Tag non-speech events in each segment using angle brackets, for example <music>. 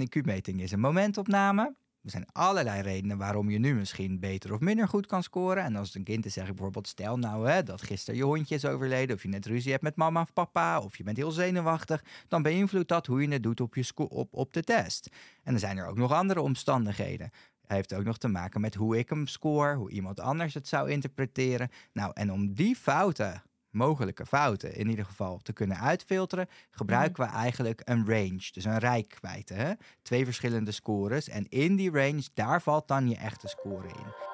Een IQ-meting is een momentopname. Er zijn allerlei redenen waarom je nu misschien beter of minder goed kan scoren. En als het een kind is, zeg ik bijvoorbeeld: stel nou hè, dat gisteren je hondje is overleden, of je net ruzie hebt met mama of papa, of je bent heel zenuwachtig, dan beïnvloedt dat hoe je het doet op, je op, op de test. En dan zijn er ook nog andere omstandigheden. Hij heeft ook nog te maken met hoe ik hem score, hoe iemand anders het zou interpreteren. Nou, en om die fouten mogelijke fouten in ieder geval te kunnen uitfilteren, gebruiken we eigenlijk een range, dus een rijkwijde. Hè? Twee verschillende scores en in die range, daar valt dan je echte score in.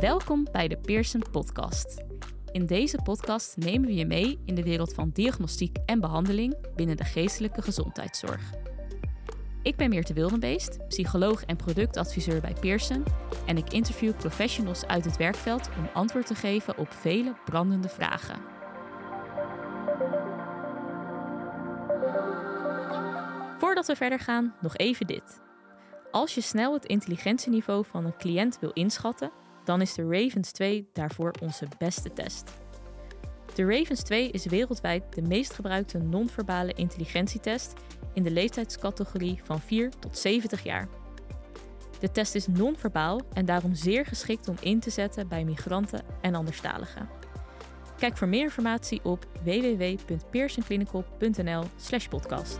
Welkom bij de Pearson Podcast. In deze podcast nemen we je mee in de wereld van diagnostiek en behandeling binnen de geestelijke gezondheidszorg. Ik ben Meerte Wildenbeest, psycholoog en productadviseur bij Pearson en ik interview professionals uit het werkveld om antwoord te geven op vele brandende vragen. Voordat we verder gaan, nog even dit. Als je snel het intelligentieniveau van een cliënt wil inschatten, dan is de Ravens 2 daarvoor onze beste test. De Ravens 2 is wereldwijd de meest gebruikte non-verbale intelligentietest in de leeftijdscategorie van 4 tot 70 jaar. De test is non-verbaal en daarom zeer geschikt om in te zetten bij migranten en anderstaligen. Kijk voor meer informatie op www.pearsonclinical.nl/podcast.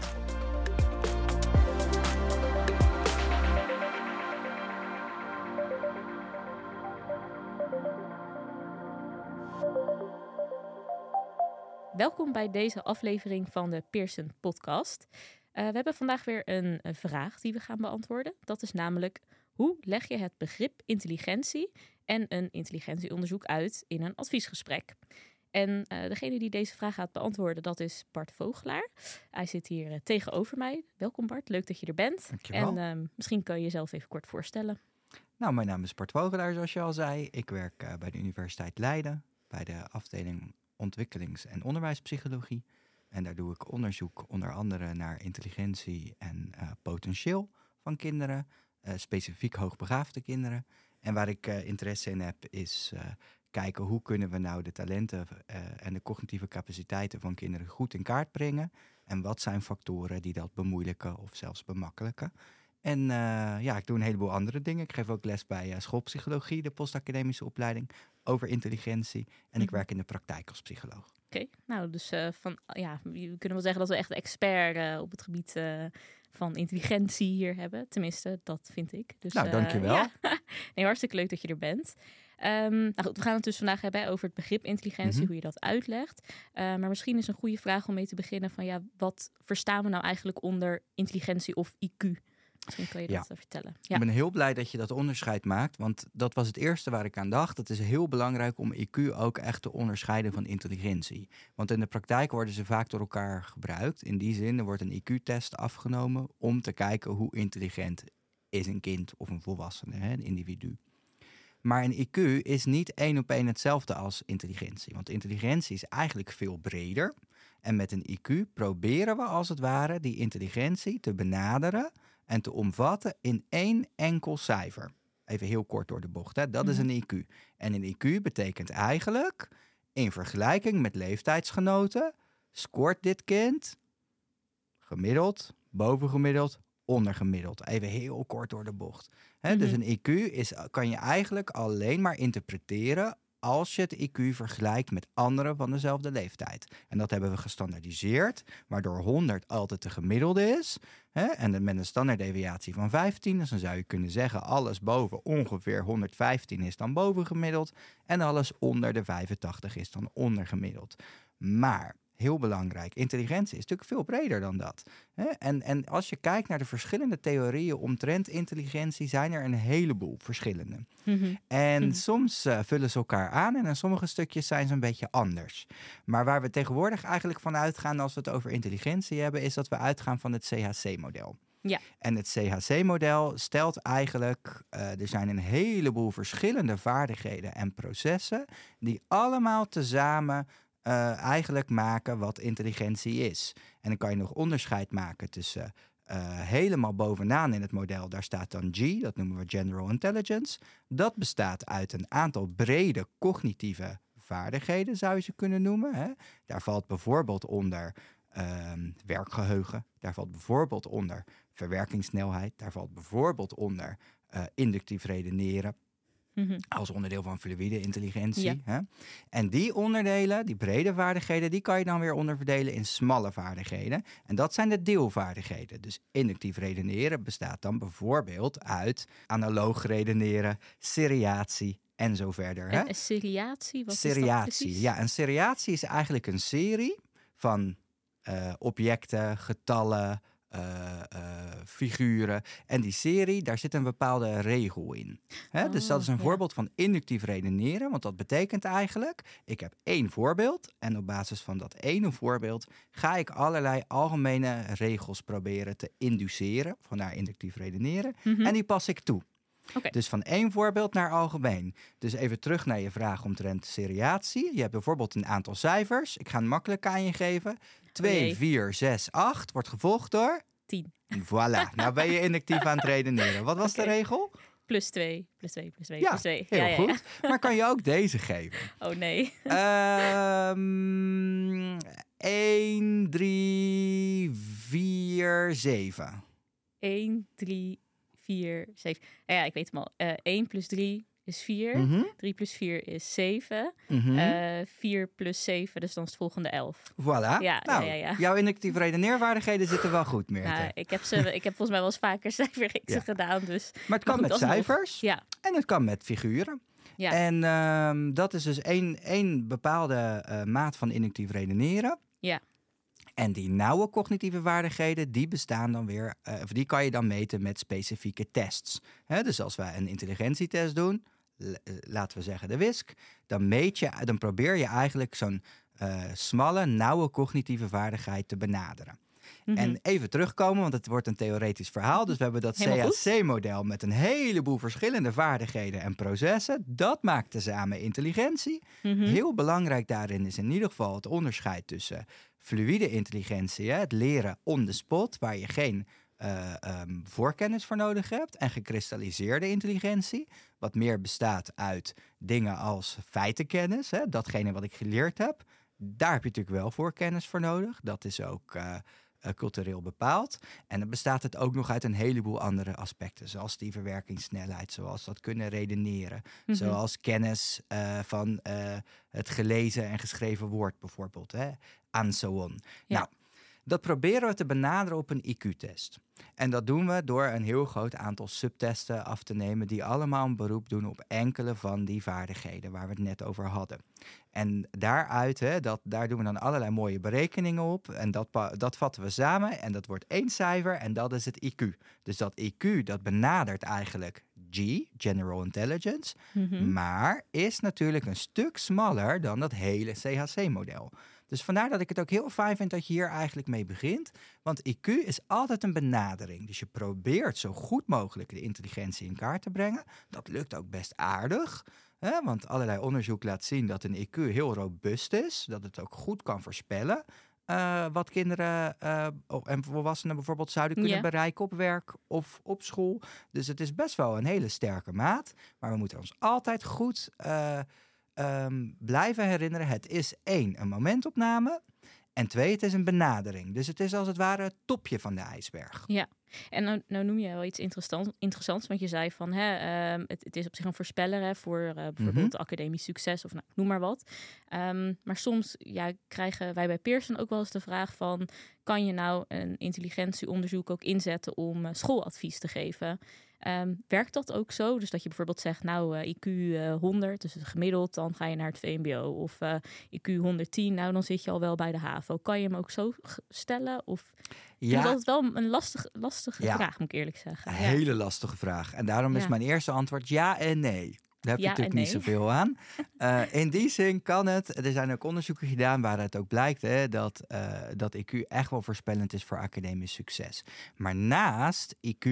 bij deze aflevering van de Pearson Podcast. Uh, we hebben vandaag weer een, een, vraag die we gaan beantwoorden. Dat is namelijk: hoe leg je het begrip intelligentie en een intelligentieonderzoek uit in een adviesgesprek? En uh, degene die deze vraag gaat beantwoorden, dat is Bart Vogelaar. Hij zit hier uh, tegenover mij. Welkom Bart, leuk dat je er bent. Dankjewel. En uh, misschien kan je jezelf even kort voorstellen. Nou, mijn naam is Bart Vogelaar, zoals je al zei. Ik werk bij de Universiteit Leiden, bij de afdeling ontwikkelings- en onderwijspsychologie. En daar doe ik onderzoek onder andere naar intelligentie en uh, potentieel van kinderen, uh, specifiek hoogbegaafde kinderen. En waar ik uh, interesse in heb is kijken hoe kunnen we nou de talenten en de cognitieve capaciteiten van kinderen goed in kaart brengen. En wat zijn factoren die dat bemoeilijken of zelfs bemakkelijken. En ja, ik doe een heleboel andere dingen. Ik geef ook les bij schoolpsychologie, de postacademische opleiding, over intelligentie. En ik werk in de praktijk als psycholoog. Oké, okay, nou dus uh, van ja, we kunnen wel zeggen dat we echt expert uh, op het gebied uh, van intelligentie hier hebben. Tenminste, dat vind ik. Dus, nou, dankjewel. Ja. <laughs> nee, hartstikke leuk dat je er bent. Um, nou goed, we gaan het dus vandaag hebben over het begrip intelligentie, mm -hmm. hoe je dat uitlegt. maar misschien is een goede vraag om mee te beginnen van ja, wat verstaan we nou eigenlijk onder intelligentie of IQ? Misschien kan je dat ja. vertellen. Ja. Ik ben heel blij dat je dat onderscheid maakt, want dat was het eerste waar ik aan dacht. Het is heel belangrijk om IQ ook echt te onderscheiden van intelligentie. Want in de praktijk worden ze vaak door elkaar gebruikt. In die zin, er wordt een IQ-test afgenomen om te kijken hoe intelligent is een kind of een volwassene, een individu. Maar een IQ is niet één op één hetzelfde als intelligentie. Want intelligentie is eigenlijk veel breder. En met een IQ proberen we als het ware die intelligentie te benaderen en te omvatten in één enkel cijfer. Even heel kort door de bocht, hè? dat is een IQ. En een IQ betekent eigenlijk, in vergelijking met leeftijdsgenoten, scoort dit kind gemiddeld, bovengemiddeld, ondergemiddeld. Even heel kort door de bocht. Hè? Dus een IQ is, kan je eigenlijk alleen maar interpreteren als je het IQ vergelijkt met anderen van dezelfde leeftijd. En dat hebben we gestandaardiseerd, waardoor 100 altijd de gemiddelde is. Hè? En met een standaarddeviatie van 15, dus dan zou je kunnen zeggen alles boven ongeveer 115 is dan bovengemiddeld. En alles onder de 85 is dan ondergemiddeld. Maar heel belangrijk. Intelligentie is natuurlijk veel breder dan dat. En, en als je kijkt naar de verschillende theorieën omtrent intelligentie, zijn er een heleboel verschillende. Mm-hmm. En mm-hmm. soms uh, vullen ze elkaar aan en in sommige stukjes zijn ze een beetje anders. Maar waar we tegenwoordig eigenlijk van uitgaan als we het over intelligentie hebben, is dat we uitgaan van het CHC-model. Ja. En het CHC-model stelt eigenlijk, uh, er zijn een heleboel verschillende vaardigheden en processen die allemaal tezamen uh, eigenlijk maken wat intelligentie is. En dan kan je nog onderscheid maken tussen uh, helemaal bovenaan in het model, daar staat dan G, dat noemen we General Intelligence. Dat bestaat uit een aantal brede cognitieve vaardigheden, zou je ze kunnen noemen. Hè. Daar valt bijvoorbeeld onder Ehm, werkgeheugen, daar valt bijvoorbeeld onder verwerkingssnelheid, daar valt bijvoorbeeld onder uh, inductief redeneren. Mhm. Als onderdeel van fluïde intelligentie. Hè? En die onderdelen, die brede vaardigheden, die kan je dan weer onderverdelen in smalle vaardigheden. En dat zijn de deelvaardigheden. Dus inductief redeneren bestaat dan bijvoorbeeld uit analoog redeneren, seriatie en zo verder. Hè? Een seriatie? Wat seriatie, is dat ja. Een seriatie is eigenlijk een serie van uh, objecten, getallen, uh, figuren. En die serie, daar zit een bepaalde regel in. Hè? dus dat is een oh, voorbeeld van inductief redeneren. Want dat betekent eigenlijk, ik heb één voorbeeld. En op basis van dat ene voorbeeld ga ik allerlei algemene regels proberen te induceren. Vandaar inductief redeneren. Mhm. En die pas ik toe. Dus van één voorbeeld naar algemeen. Dus even terug naar je vraag omtrent seriatie. Je hebt bijvoorbeeld een aantal cijfers. Ik ga een makkelijk aan je geven. 2, 4, 6, 8 wordt gevolgd door? 10. Voilà. nou ben je inductief aan het redeneren. Wat was de regel? Plus 2, plus 2, plus 2, ja, plus 2. Heel ja, goed. Maar kan je ook deze geven? <laughs> Oh nee. um, 1, 3, 4, 7. 1, 3, 4, 7. Ja, ik weet hem al. Uh, 1 plus 3 is 4. Mm -hmm. 3 plus 4 is 7. Mm -hmm. uh, 4 plus 7, dus dan is het volgende 11. Voilà. Ja, nou, ja, ja, Jouw inductieve redeneervaardigheden zitten wel goed, meer. Nou, ik, heb ze, ik heb volgens mij wel eens vaker <laughs> cijferreeksen ja. gedaan. Dus. Maar het kan maar goed, met cijfers ja. en het kan met figuren. Ja. En um, dat is dus één, één bepaalde uh, maat van inductief redeneren. Ja. En die nauwe cognitieve vaardigheden, die bestaan dan weer, of die kan je dan meten met specifieke tests. He, dus als wij een intelligentietest doen, eh, laten we zeggen de WISC, dan meet je, dan probeer je eigenlijk zo'n uh, smalle, nauwe cognitieve vaardigheid te benaderen. Mhm. En even terugkomen, want het wordt een theoretisch verhaal. Dus we hebben dat CAC-model met een heleboel verschillende vaardigheden en processen. Dat maakt tezamen intelligentie. Mhm. Heel belangrijk daarin is in ieder geval het onderscheid tussen fluïde intelligentie, het leren on the spot, waar je geen uh, um, voorkennis voor nodig hebt. En gekristalliseerde intelligentie, wat meer bestaat uit dingen als feitenkennis, hè, datgene wat ik geleerd heb. Daar heb je natuurlijk wel voorkennis voor nodig. Dat is ook uh, uh, cultureel bepaald. En dan bestaat het ook nog uit een heleboel andere aspecten, zoals die verwerkingssnelheid, zoals dat kunnen redeneren, mm -hmm. zoals kennis uh, van uh, het gelezen en geschreven woord bijvoorbeeld, hè, en so on. Ja. Nou, dat proberen we te benaderen op een IQ-test. En dat doen we door een heel groot aantal subtesten af te nemen, die allemaal een beroep doen op enkele van die vaardigheden waar we het net over hadden. En daaruit, hè, dat, daar doen we dan allerlei mooie berekeningen op. En dat, dat vatten we samen en dat wordt één cijfer en dat is het IQ. Dus dat IQ, dat benadert eigenlijk G, General Intelligence, mm -hmm. maar is natuurlijk een stuk smaller dan dat hele CHC-model. Dus vandaar dat ik het ook heel fijn vind dat je hier eigenlijk mee begint. Want IQ is altijd een benadering. Dus je probeert zo goed mogelijk de intelligentie in kaart te brengen. Dat lukt ook best aardig. Hè? Want allerlei onderzoek laat zien dat een IQ heel robuust is. Dat het ook goed kan voorspellen. Uh, wat kinderen uh, en volwassenen bijvoorbeeld zouden kunnen yeah. bereiken op werk of op school. Dus het is best wel een hele sterke maat. Maar we moeten ons altijd goed uh, um, blijven herinneren. Het is één, een momentopname. En twee, het is een benadering. Dus het is als het ware het topje van de ijsberg. Ja, en nou, nou noem je wel iets interessant, interessants. Want je zei van hè, um, het, het, is op zich een voorspeller hè, voor uh, bijvoorbeeld mm -hmm. academisch succes of nou, noem maar wat. Um, maar soms ja, krijgen wij bij Pearson ook wel eens de vraag van... kan je nou een intelligentieonderzoek ook inzetten om uh, schooladvies te geven? Um, werkt dat ook zo? Dus dat je bijvoorbeeld zegt, nou, uh, IQ uh, 100, dus gemiddeld, dan ga je naar het VMBO. Of uh, IQ 110, nou, dan zit je al wel bij de HAVO. Kan je hem ook zo stellen? Of ja. dat is wel een lastig, lastige ja. vraag, moet ik eerlijk zeggen. Een ja. hele lastige vraag. En daarom is mijn eerste antwoord ja en nee. Daar heb je ja natuurlijk nee. niet zoveel aan. Uh, <laughs> in die zin kan het. Er zijn ook onderzoeken gedaan waar het ook blijkt hè, dat, uh, dat IQ echt wel voorspellend is voor academisch succes. Maar naast IQ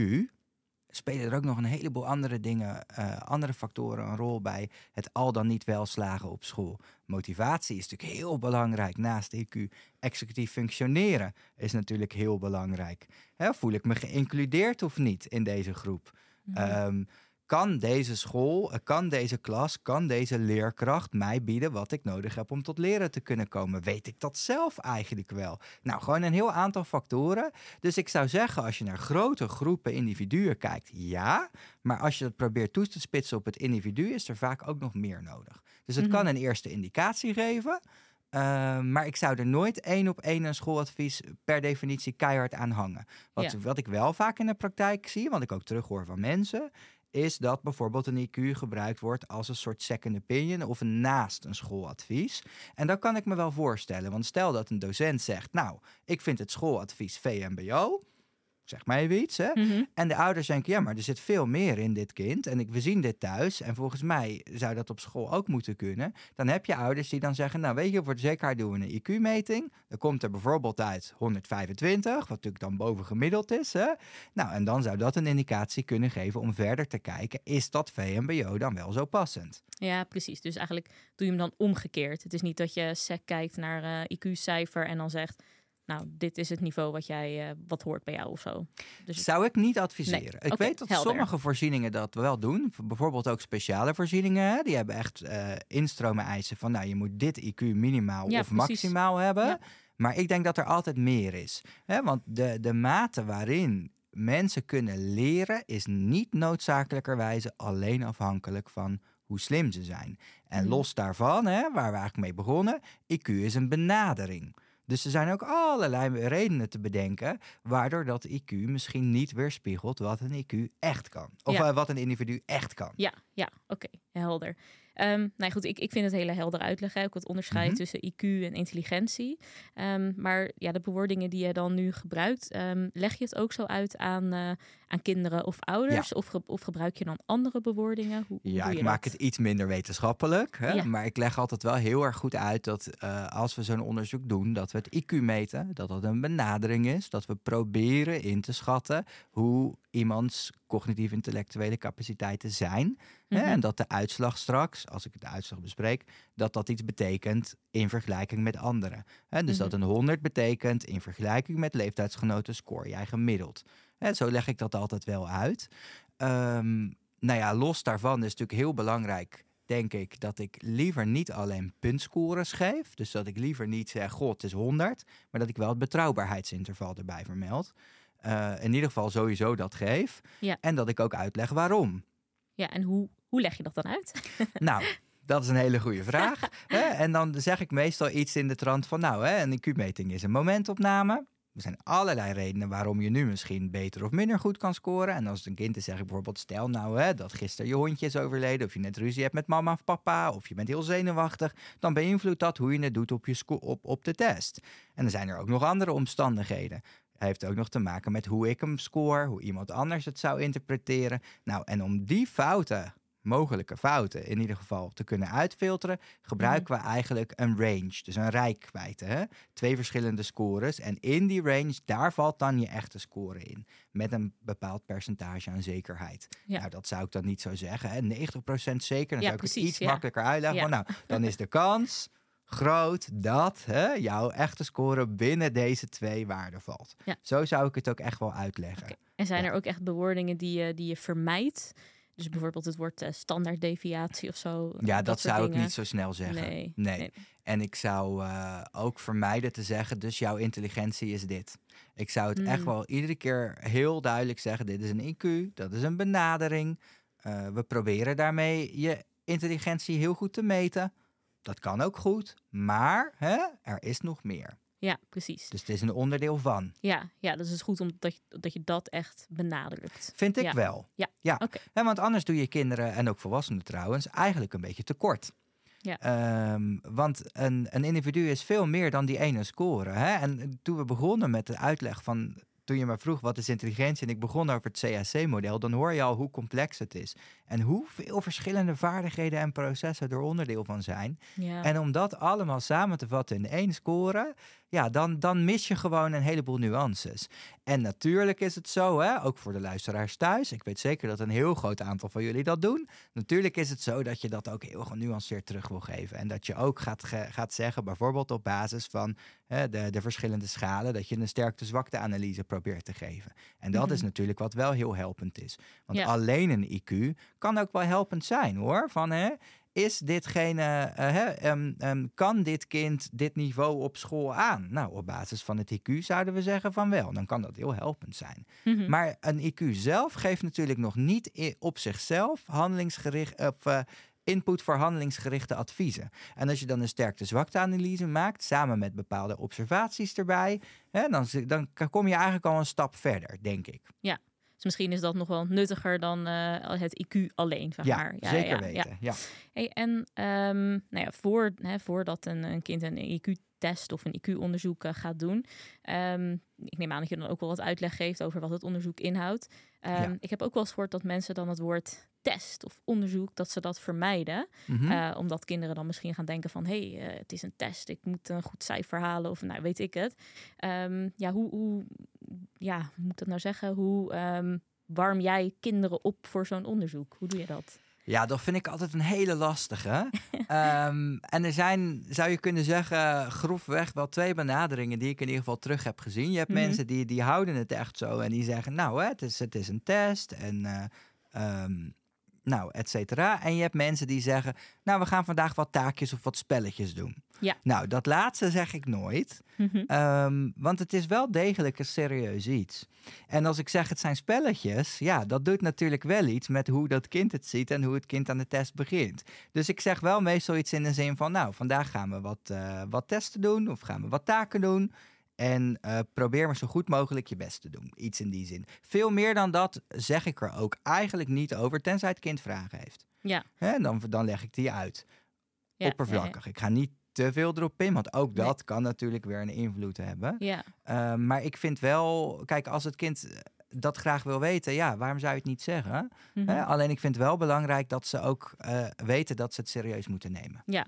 spelen er ook nog een heleboel andere dingen, uh, andere factoren een rol bij het al dan niet wel slagen op school. Motivatie is natuurlijk heel belangrijk naast IQ. Executief functioneren is natuurlijk heel belangrijk. Hè, voel ik me geïncludeerd of niet in deze groep? Mm -hmm. um, kan deze school, eh, kan deze klas, kan deze leerkracht mij bieden wat ik nodig heb om tot leren te kunnen komen? Weet ik dat zelf eigenlijk wel? Nou, gewoon een heel aantal factoren. Dus ik zou zeggen, als je naar grote groepen individuen kijkt, ja. Maar als je het probeert toe te spitsen op het individu, is er vaak ook nog meer nodig. Dus het Mhm. kan een eerste indicatie geven. eh, maar ik zou er nooit één op één een schooladvies per definitie keihard aan hangen. Wat, Ja. wat ik wel vaak in de praktijk zie, wat ik ook terughoor van mensen, is dat bijvoorbeeld een IQ gebruikt wordt als een soort second opinion of naast een schooladvies. En dat kan ik me wel voorstellen, want stel dat een docent zegt, nou, ik vind het schooladvies VMBO, zeg maar even iets, hè? Mhm. En de ouders denken, ja, maar er zit veel meer in dit kind. En ik, we zien dit thuis. En volgens mij zou dat op school ook moeten kunnen. Dan heb je ouders die dan zeggen, nou weet je, voor de zekerheid doen we een IQ-meting. Dan komt er bijvoorbeeld uit 125, wat natuurlijk dan boven gemiddeld is. Hè? Nou, en dan zou dat een indicatie kunnen geven om verder te kijken, is dat VMBO dan wel zo passend? Ja, precies. Dus eigenlijk doe je hem dan omgekeerd. Het is niet dat je sec kijkt naar eh, IQ-cijfer en dan zegt... nou, dit is het niveau wat, jij, eh, wat hoort bij jou of zo. Dus Zou ik niet adviseren. Nee, Ik weet dat helder. sommige voorzieningen dat wel doen. Bijvoorbeeld ook speciale voorzieningen. Die hebben echt eh instromen eisen van... nou, je moet dit IQ minimaal Ja, of precies. maximaal hebben. Ja. Maar ik denk dat er altijd meer is. Hè? Want de, de mate waarin mensen kunnen leren... is niet noodzakelijkerwijze alleen afhankelijk van hoe slim ze zijn. En Mhm. los daarvan, hè, waar we eigenlijk mee begonnen... IQ is een benadering. Dus er zijn ook allerlei redenen te bedenken waardoor dat IQ misschien niet weerspiegelt wat een IQ echt kan. Of Ja. eh, wat een individu echt kan. Ja, ja, oké, helder. Ehm nou goed, ik, ik vind het hele helder uitleggen. Ook het onderscheid Mhm. tussen IQ en intelligentie. Ehm, maar ja, de bewoordingen die je dan nu gebruikt, ehm, leg je het ook zo uit aan, eh, aan kinderen of ouders? Of, ge- of gebruik je dan andere bewoordingen? Hoe, hoe Ja, ik maak dat? het iets minder wetenschappelijk. Hè? Ja. Maar ik leg altijd wel heel erg goed uit dat eh, als we zo'n onderzoek doen, dat we het IQ meten, dat dat een benadering is, dat we proberen in te schatten hoe iemands cognitief-intellectuele capaciteiten zijn. Hè? Mhm. En dat de uitslag straks, als ik de uitslag bespreek, dat dat iets betekent in vergelijking met anderen. Hè? Dus dat Mhm. een 100 betekent in vergelijking met leeftijdsgenoten score jij gemiddeld. Hè, zo leg ik dat altijd wel uit. Ehm, nou ja, los daarvan is natuurlijk heel belangrijk, denk ik, dat ik liever niet alleen puntscores geef. Dus dat ik liever niet zeg, god, het is 100, maar dat ik wel het betrouwbaarheidsinterval erbij vermeld. Eh, in ieder geval sowieso dat geef. Ja. En dat ik ook uitleg waarom. Ja, en hoe, hoe leg je dat dan uit? <laughs> Nou, dat is een hele goede vraag. hè? En dan zeg ik meestal iets in de trant van, nou, hè, een IQ-meting is een momentopname. Er zijn allerlei redenen waarom je nu misschien beter of minder goed kan scoren. En als het een kind is, zeg ik bijvoorbeeld, stel nou hè, dat gisteren je hondje is overleden, of je net ruzie hebt met mama of papa, of je bent heel zenuwachtig, dan beïnvloedt dat hoe je het doet op, je op, op de test. En dan zijn er ook nog andere omstandigheden. Hij heeft ook nog te maken met hoe ik hem score, hoe iemand anders het zou interpreteren. Nou, en om die fouten, mogelijke fouten in ieder geval, te kunnen uitfilteren, gebruiken we eigenlijk een range, dus een rijkwijde. Hè? Twee verschillende scores. En in die range, daar valt dan je echte score in. Met een bepaald percentage aan zekerheid. Ja. Nou, dat zou ik dan niet zo zeggen. Hè? 90% zeker. Dan Ja, zou ik precies, het iets ja. makkelijker uitleggen. Van, nou, dan is de kans groot dat hè, jouw echte score binnen deze twee waarden valt. Ja. Zo zou ik het ook echt wel uitleggen. En zijn er ook echt bewoordingen die je, die je vermijdt? Dus bijvoorbeeld het woord eh, standaarddeviatie of zo. Ja, dat, zou ik niet zo snel zeggen. Nee, Nee. nee. En ik zou eh, ook vermijden te zeggen, dus jouw intelligentie is dit. Ik zou het echt Mm. wel iedere keer heel duidelijk zeggen, dit is een IQ, dat is een benadering. Eh, we proberen daarmee je intelligentie heel goed te meten. Dat kan ook goed, maar hè, er is nog meer. Ja, precies. Dus het is een onderdeel van. Ja, ja, dus het is goed omdat je, dat je dat echt benadrukt. Vind ik Ja. wel. Ja, ja. oké. Want anders doe je kinderen en ook volwassenen trouwens eigenlijk een beetje tekort. Ja. Ehm, want een, een individu is veel meer dan die ene score. Hè? En toen we begonnen met de uitleg van. Toen je me vroeg wat is intelligentie en ik begon over het CAC-model, dan hoor je al hoe complex het is. En hoeveel verschillende vaardigheden en processen er onderdeel van zijn. Ja. En om dat allemaal samen te vatten in één score, ja, dan, dan mis je gewoon een heleboel nuances. En natuurlijk is het zo, hè, ook voor de luisteraars thuis. Ik weet zeker dat een heel groot aantal van jullie dat doen. Natuurlijk is het zo dat je dat ook heel genuanceerd terug wil geven. En dat je ook gaat, gaat zeggen, bijvoorbeeld op basis van hè, de, de verschillende schalen, dat je een sterkte-zwakte-analyse probeert te geven. En dat is Mhm. natuurlijk wat wel heel helpend is. Want Ja. alleen een IQ kan ook wel helpend zijn hoor. Van hè, is ditgene, eh, hè, ehm, ehm, kan dit kind dit niveau op school aan? Nou, op basis van het IQ zouden we zeggen van wel. Dan kan dat heel helpend zijn. Mhm. Maar een IQ zelf geeft natuurlijk nog niet op zichzelf handelingsgericht of eh, input voor handelingsgerichte adviezen. En als je dan een sterkte-zwakte-analyse maakt, samen met bepaalde observaties erbij, hè, dan, dan kom je eigenlijk al een stap verder, denk ik. Dus misschien is dat nog wel nuttiger dan eh, het IQ alleen, zeg Ja, maar. zeker ja, ja. weten. Ja. Hey, en ehm, nou ja, voor, hè, voordat een, een kind een IQ-test of een IQ-onderzoek eh, gaat doen, ehm, ik neem aan dat je dan ook wel wat uitleg geeft over wat het onderzoek inhoudt. Ehm, Ja. Ik heb ook wel eens gehoord dat mensen dan het woord test of onderzoek, dat ze dat vermijden. Mhm. Eh, omdat kinderen dan misschien gaan denken van... hé, hey, het is een test, ik moet een goed cijfer halen of nou, weet ik het. Ja, hoe, hoe, ja, hoe moet ik dat nou zeggen? Hoe ehm, warm jij kinderen op voor zo'n onderzoek? Hoe doe je dat? Ja, dat vind ik altijd een hele lastige. <laughs> Ehm, en er zijn, zou je kunnen zeggen, grofweg wel twee benaderingen die ik in ieder geval terug heb gezien. Je hebt Mhm. mensen die, die houden het echt zo en die zeggen, nou, hè, het, is, het is een test en eh, ehm, nou, et cetera. En je hebt mensen die zeggen, nou, we gaan vandaag wat taakjes of wat spelletjes doen. Ja. Nou, dat laatste zeg ik nooit. Mhm. Ehm, want het is wel degelijk een serieus iets. En als ik zeg het zijn spelletjes, ja, dat doet natuurlijk wel iets met hoe dat kind het ziet en hoe het kind aan de test begint. Dus ik zeg wel meestal iets in de zin van, nou, vandaag gaan we wat, eh, wat testen doen of gaan we wat taken doen. En eh, probeer maar zo goed mogelijk je best te doen. Iets in die zin. Veel meer dan dat zeg ik er ook eigenlijk niet over, tenzij het kind vragen heeft. Ja. Hè, dan, dan leg ik die uit Ja, ja, oppervlakkig. Ik ga niet te veel erop in, want ook dat kan natuurlijk weer een invloed hebben. Ja, Uh, maar ik vind wel, kijk, als het kind eh, dat graag wil weten, ja, waarom zou je het niet zeggen? Mhm. Alleen ik vind wel belangrijk dat ze ook eh, weten dat ze het serieus moeten nemen. ja.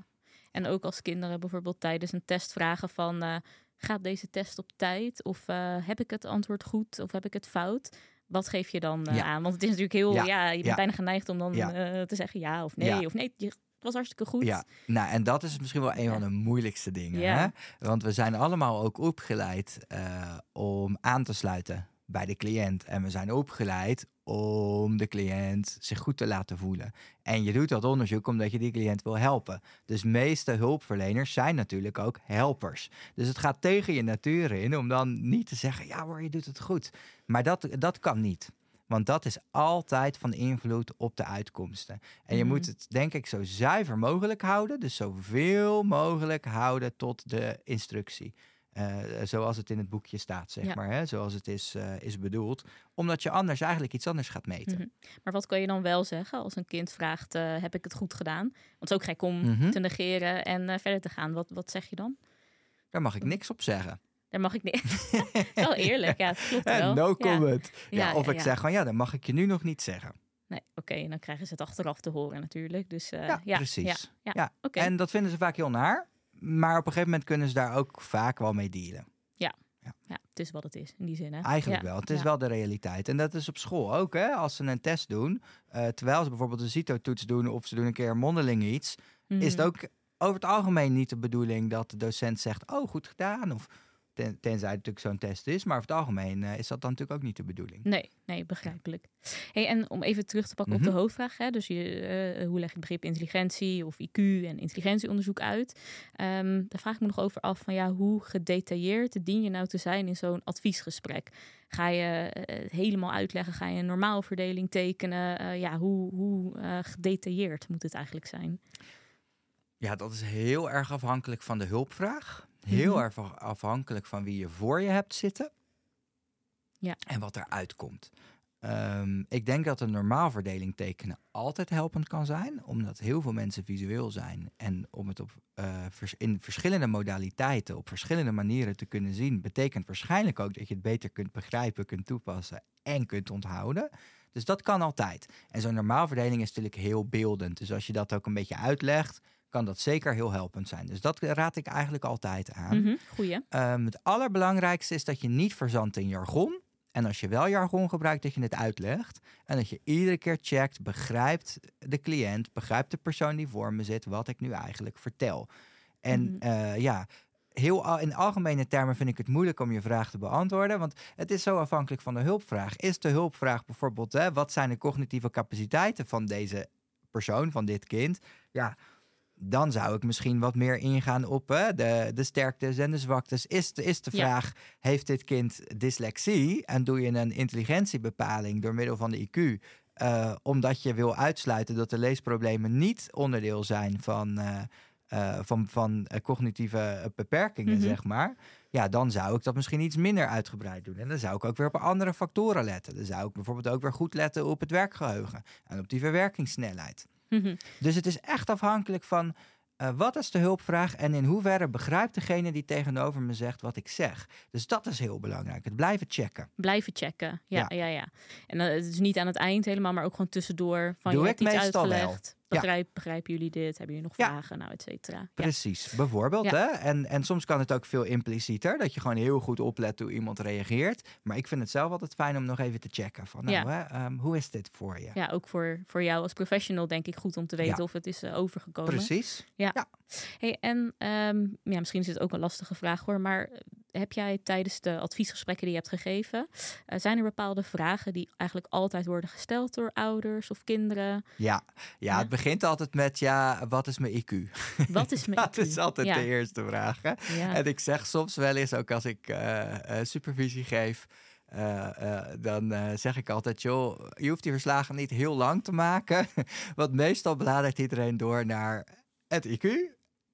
En ook als kinderen bijvoorbeeld tijdens een test vragen van... gaat deze test op tijd? Of eh, heb ik het antwoord goed? Of heb ik het fout? Wat geef je dan eh, Ja. aan? Want het is natuurlijk heel... Ja, Ja, je bent ja. bijna geneigd om dan eh, te zeggen ja of nee. Of nee, je- het was hartstikke goed. Ja, nou, en dat is misschien wel een Ja. van de moeilijkste dingen. Ja. Hè? Want we zijn allemaal ook opgeleid om aan te sluiten bij de cliënt. En we zijn opgeleid om de cliënt zich goed te laten voelen. En je doet dat onderzoek omdat je die cliënt wil helpen. Dus meeste hulpverleners zijn natuurlijk ook helpers. Dus het gaat tegen je natuur in om dan niet te zeggen: ja hoor, je doet het goed. Maar dat, dat kan niet. Want dat is altijd van invloed op de uitkomsten. En je Mhm. moet het, denk ik, zo zuiver mogelijk houden. Dus zoveel mogelijk houden tot de instructie. Eh, zoals het in het boekje staat, zeg Ja. maar. Hè? Zoals het is, eh, is bedoeld. Omdat je anders eigenlijk iets anders gaat meten. Mhm. Maar wat kan je dan wel zeggen als een kind vraagt: eh, heb ik het goed gedaan? Want het is ook gek om Mhm. te negeren en verder te gaan. Wat, wat zeg je dan? Daar mag ik niks op zeggen. Daar mag ik niet. <laughs> wel eerlijk, ja, het klopt wel. no comment. Ja, Ja, of ik zeg van ja, dan mag ik je nu nog niet zeggen. Nee, oké, dan krijgen ze het achteraf te horen natuurlijk. Dus ja, ja, precies. Ja, ja. En dat vinden ze vaak heel naar. Maar op een gegeven moment kunnen ze daar ook vaak wel mee dealen. Ja, het is wat het is in die zin. Hè? Eigenlijk Ja, wel. Het is ja. wel de realiteit. En dat is op school ook. Hè? Als ze een test doen, eh, terwijl ze bijvoorbeeld een CITO-toets doen of ze doen een keer mondeling iets, is het Mhm. ook over het algemeen niet de bedoeling dat de docent zegt, oh, goed gedaan. Of ten, tenzij het natuurlijk zo'n test is. Maar over het algemeen eh, is dat dan natuurlijk ook niet de bedoeling. Nee, nee, begrijpelijk. Hey, en om even terug te pakken op Mhm. de hoofdvraag. Hè, dus je, eh, hoe leg je het begrip intelligentie of IQ en intelligentieonderzoek uit? Ehm, daar vraag ik me nog over af van ja, hoe gedetailleerd dien je nou te zijn in zo'n adviesgesprek? Ga je eh, het helemaal uitleggen? Ga je een normaalverdeling tekenen? Eh, ja, hoe, hoe eh, gedetailleerd moet het eigenlijk zijn? Ja, dat is heel erg afhankelijk van de hulpvraag. Heel Mhm. erg af- afhankelijk van wie je voor je hebt zitten. Ja. En wat eruit komt. Ehm, ik denk dat een normaalverdeling tekenen altijd helpend kan zijn, omdat heel veel mensen visueel zijn. En om het op, eh, vers- in verschillende modaliteiten, op verschillende manieren te kunnen zien, betekent waarschijnlijk ook dat je het beter kunt begrijpen, kunt toepassen en kunt onthouden. Dus dat kan altijd. En zo'n normaalverdeling is natuurlijk heel beeldend. Dus als je dat ook een beetje uitlegt, kan dat zeker heel helpend zijn. Dus dat raad ik eigenlijk altijd aan. Mhm, Goeie. Ehm, het allerbelangrijkste is dat je niet verzandt in jargon. En als je wel jargon gebruikt, dat je het uitlegt. En dat je iedere keer checkt, begrijpt de cliënt, begrijpt de persoon die voor me zit, wat ik nu eigenlijk vertel. En Mhm. eh, ja, heel al- in algemene termen vind ik het moeilijk om je vraag te beantwoorden. Want het is zo afhankelijk van de hulpvraag. Is de hulpvraag bijvoorbeeld, hè, wat zijn de cognitieve capaciteiten van deze persoon, van dit kind? Ja, dan zou ik misschien wat meer ingaan op hè, de, de sterktes en de zwaktes. Is de, is de Ja. vraag, heeft dit kind dyslexie? En doe je een intelligentiebepaling door middel van de IQ... eh, omdat je wil uitsluiten dat de leesproblemen niet onderdeel zijn van, eh, eh, van, van cognitieve beperkingen, Mhm. zeg maar. Ja, dan zou ik dat misschien iets minder uitgebreid doen. En dan zou ik ook weer op andere factoren letten. Dan zou ik bijvoorbeeld ook weer goed letten op het werkgeheugen en op die verwerkingssnelheid. Mhm. Dus het is echt afhankelijk van eh, wat is de hulpvraag en in hoeverre begrijpt degene die tegenover me zegt wat ik zeg. Dus dat is heel belangrijk. Het blijven checken. Blijven checken. Ja, Ja. ja, ja. En het is niet aan het eind helemaal, maar ook gewoon tussendoor. Van Doe je ik hebt iets meestal wel. Ja. Begrijpen jullie dit? Hebben jullie nog Ja. vragen? Nou, et cetera. Ja. Precies, bijvoorbeeld. Ja. Hè? En, en soms kan het ook veel implicieter, dat je gewoon heel goed oplet hoe iemand reageert. Maar ik vind het zelf altijd fijn om nog even te checken. Van, nou, Ja. hè, ehm, hoe is dit voor je? ja, ook voor, voor jou als professional denk ik goed om te weten Ja. of het is eh, overgekomen. Precies. Hey, en ehm, ja, misschien is het ook een lastige vraag hoor, maar heb jij tijdens de adviesgesprekken die je hebt gegeven, eh, zijn er bepaalde vragen die eigenlijk altijd worden gesteld door ouders of kinderen? Ja. ja, Ja. het begint altijd met, ja, wat is mijn IQ? Wat is <laughs> mijn Dat IQ? is altijd ja. de eerste vraag. Hè? Ja. En ik zeg soms wel eens, ook als ik eh, eh, supervisie geef, dan zeg ik altijd, joh, je hoeft die verslagen niet heel lang te maken. <laughs> Want meestal bladert iedereen door naar het IQ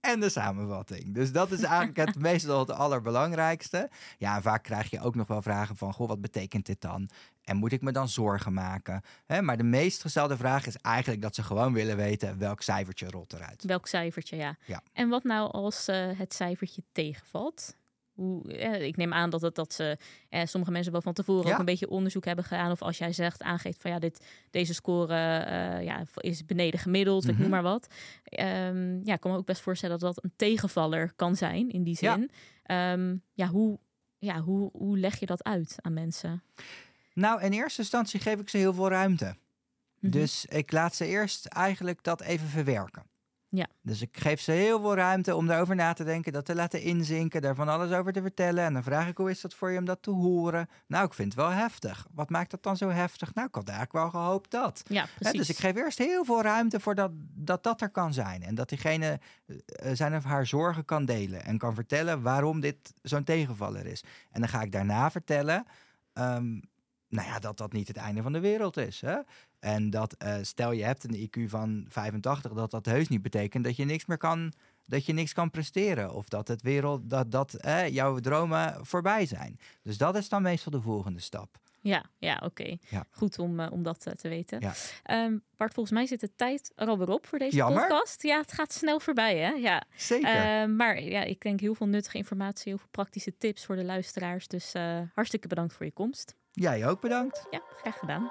en de samenvatting. Dus dat is eigenlijk het <laughs> meestal het allerbelangrijkste. Ja, en vaak krijg je ook nog wel vragen van, goh, wat betekent dit dan? En moet ik me dan zorgen maken? Hè, maar de meest gestelde vraag is eigenlijk dat ze gewoon willen weten welk cijfertje rolt eruit. Welk cijfertje, ja. Ja. En wat nou als eh, het cijfertje tegenvalt? Hoe, eh, ik neem aan dat, het, dat ze, eh, sommige mensen wel van tevoren Ja. ook een beetje onderzoek hebben gedaan. Of als jij zegt, aangeeft van ja, dit, deze score eh, ja, is beneden gemiddeld, ik Mhm. noem maar wat. Ehm, ja, ik kan me ook best voorstellen dat dat een tegenvaller kan zijn in die zin. Ja, ja, hoe, ja hoe, hoe leg je dat uit aan mensen? Nou, in eerste instantie geef ik ze heel veel ruimte. Mhm. Dus ik laat ze eerst eigenlijk dat even verwerken. Ja. Dus ik geef ze heel veel ruimte om daarover na te denken, dat te laten inzinken, daar van alles over te vertellen. En dan vraag ik, hoe is dat voor je om dat te horen? Nou, ik vind het wel heftig. Wat maakt dat dan zo heftig? Nou, ik had eigenlijk wel gehoopt dat. ja, precies. dus ik geef eerst heel veel ruimte voor dat, dat dat er kan zijn. En dat diegene eh, zijn of haar zorgen kan delen. En kan vertellen waarom dit zo'n tegenvaller is. En dan ga ik daarna vertellen... ehm, nou ja, dat dat niet het einde van de wereld is. Hè? En dat eh, stel je hebt een IQ van 85, dat dat heus niet betekent dat je niks meer kan, dat je niks kan presteren. Of dat het wereld, dat, dat eh, jouw dromen voorbij zijn. Dus dat is dan meestal de volgende stap. Ja, ja oké. Ja. Goed om, eh, om dat te weten. Ja. Ehm, Bart, volgens mij zit de tijd er alweer op voor deze Jammer. podcast. Ja, het gaat snel voorbij, hè? Ja. Zeker. Ehm, maar ja, ik denk heel veel nuttige informatie, heel veel praktische tips voor de luisteraars. Dus hartstikke bedankt voor je komst. Jij ook bedankt. Ja, graag gedaan.